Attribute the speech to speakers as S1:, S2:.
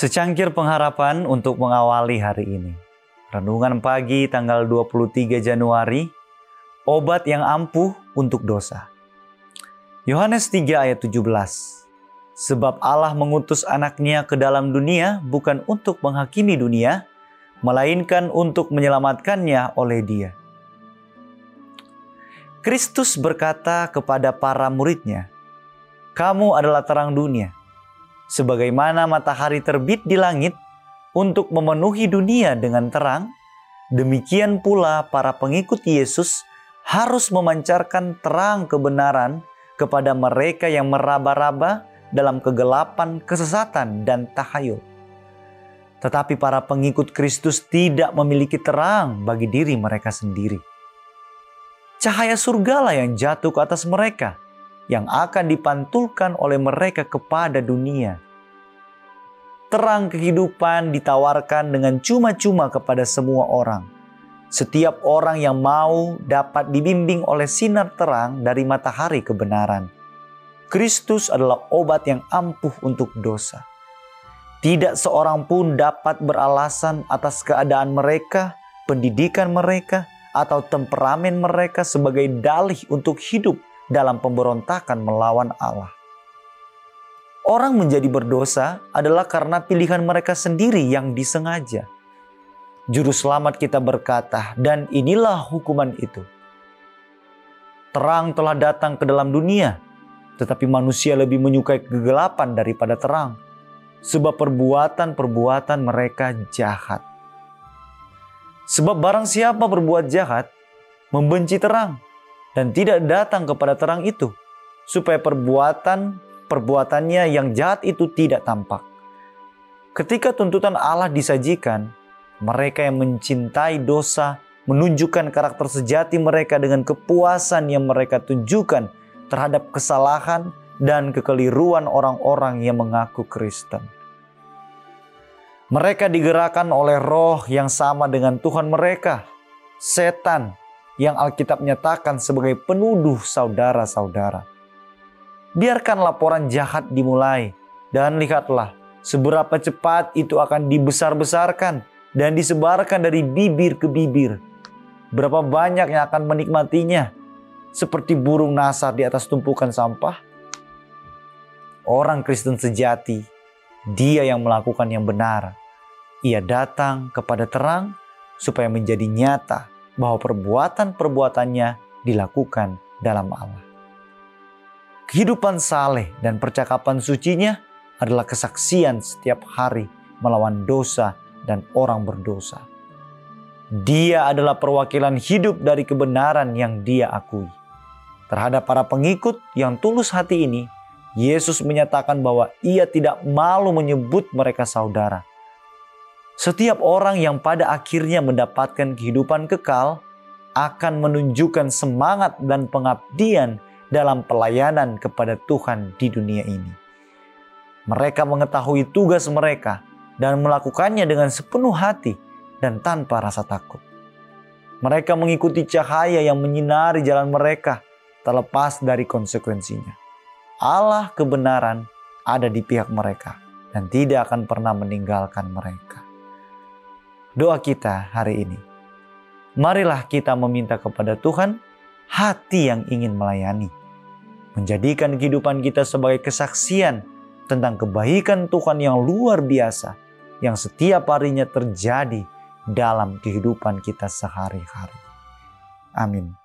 S1: Secangkir pengharapan untuk mengawali hari ini. Renungan pagi tanggal 23 Januari, obat yang ampuh untuk dosa. Yohanes 3 ayat 17. Sebab Allah mengutus anaknya ke dalam dunia bukan untuk menghakimi dunia, melainkan untuk menyelamatkannya oleh dia. Kristus berkata kepada para muridnya, Kamu adalah terang dunia sebagaimana matahari terbit di langit untuk memenuhi dunia dengan terang, demikian pula para pengikut Yesus harus memancarkan terang kebenaran kepada mereka yang meraba-raba dalam kegelapan, kesesatan, dan tahayul. Tetapi para pengikut Kristus tidak memiliki terang bagi diri mereka sendiri. Cahaya surgalah yang jatuh ke atas mereka, yang akan dipantulkan oleh mereka kepada dunia. Terang kehidupan ditawarkan dengan cuma-cuma kepada semua orang. Setiap orang yang mau dapat dibimbing oleh sinar terang dari matahari kebenaran. Kristus adalah obat yang ampuh untuk dosa. Tidak seorang pun dapat beralasan atas keadaan mereka, pendidikan mereka, atau temperamen mereka sebagai dalih untuk hidup dalam pemberontakan melawan Allah. Orang menjadi berdosa adalah karena pilihan mereka sendiri yang disengaja. Juru selamat kita berkata, dan inilah hukuman itu. Terang telah datang ke dalam dunia, tetapi manusia lebih menyukai kegelapan daripada terang, sebab perbuatan-perbuatan mereka jahat. Sebab barang siapa berbuat jahat, membenci terang, dan tidak datang kepada terang itu, supaya perbuatan perbuatannya yang jahat itu tidak tampak. Ketika tuntutan Allah disajikan, mereka yang mencintai dosa menunjukkan karakter sejati mereka dengan kepuasan yang mereka tunjukkan terhadap kesalahan dan kekeliruan orang-orang yang mengaku Kristen. Mereka digerakkan oleh roh yang sama dengan Tuhan mereka, setan yang Alkitab nyatakan sebagai penuduh saudara-saudara. Biarkan laporan jahat dimulai dan lihatlah seberapa cepat itu akan dibesar-besarkan dan disebarkan dari bibir ke bibir. Berapa banyak yang akan menikmatinya seperti burung nasar di atas tumpukan sampah. Orang Kristen sejati, dia yang melakukan yang benar. Ia datang kepada terang supaya menjadi nyata bahwa perbuatan-perbuatannya dilakukan dalam Allah. Kehidupan saleh dan percakapan sucinya adalah kesaksian setiap hari melawan dosa dan orang berdosa. Dia adalah perwakilan hidup dari kebenaran yang dia akui. Terhadap para pengikut yang tulus hati ini, Yesus menyatakan bahwa ia tidak malu menyebut mereka saudara setiap orang yang pada akhirnya mendapatkan kehidupan kekal akan menunjukkan semangat dan pengabdian dalam pelayanan kepada Tuhan di dunia ini. Mereka mengetahui tugas mereka dan melakukannya dengan sepenuh hati dan tanpa rasa takut. Mereka mengikuti cahaya yang menyinari jalan mereka terlepas dari konsekuensinya. Allah kebenaran ada di pihak mereka dan tidak akan pernah meninggalkan mereka doa kita hari ini. Marilah kita meminta kepada Tuhan hati yang ingin melayani, menjadikan kehidupan kita sebagai kesaksian tentang kebaikan Tuhan yang luar biasa yang setiap harinya terjadi dalam kehidupan kita sehari-hari. Amin.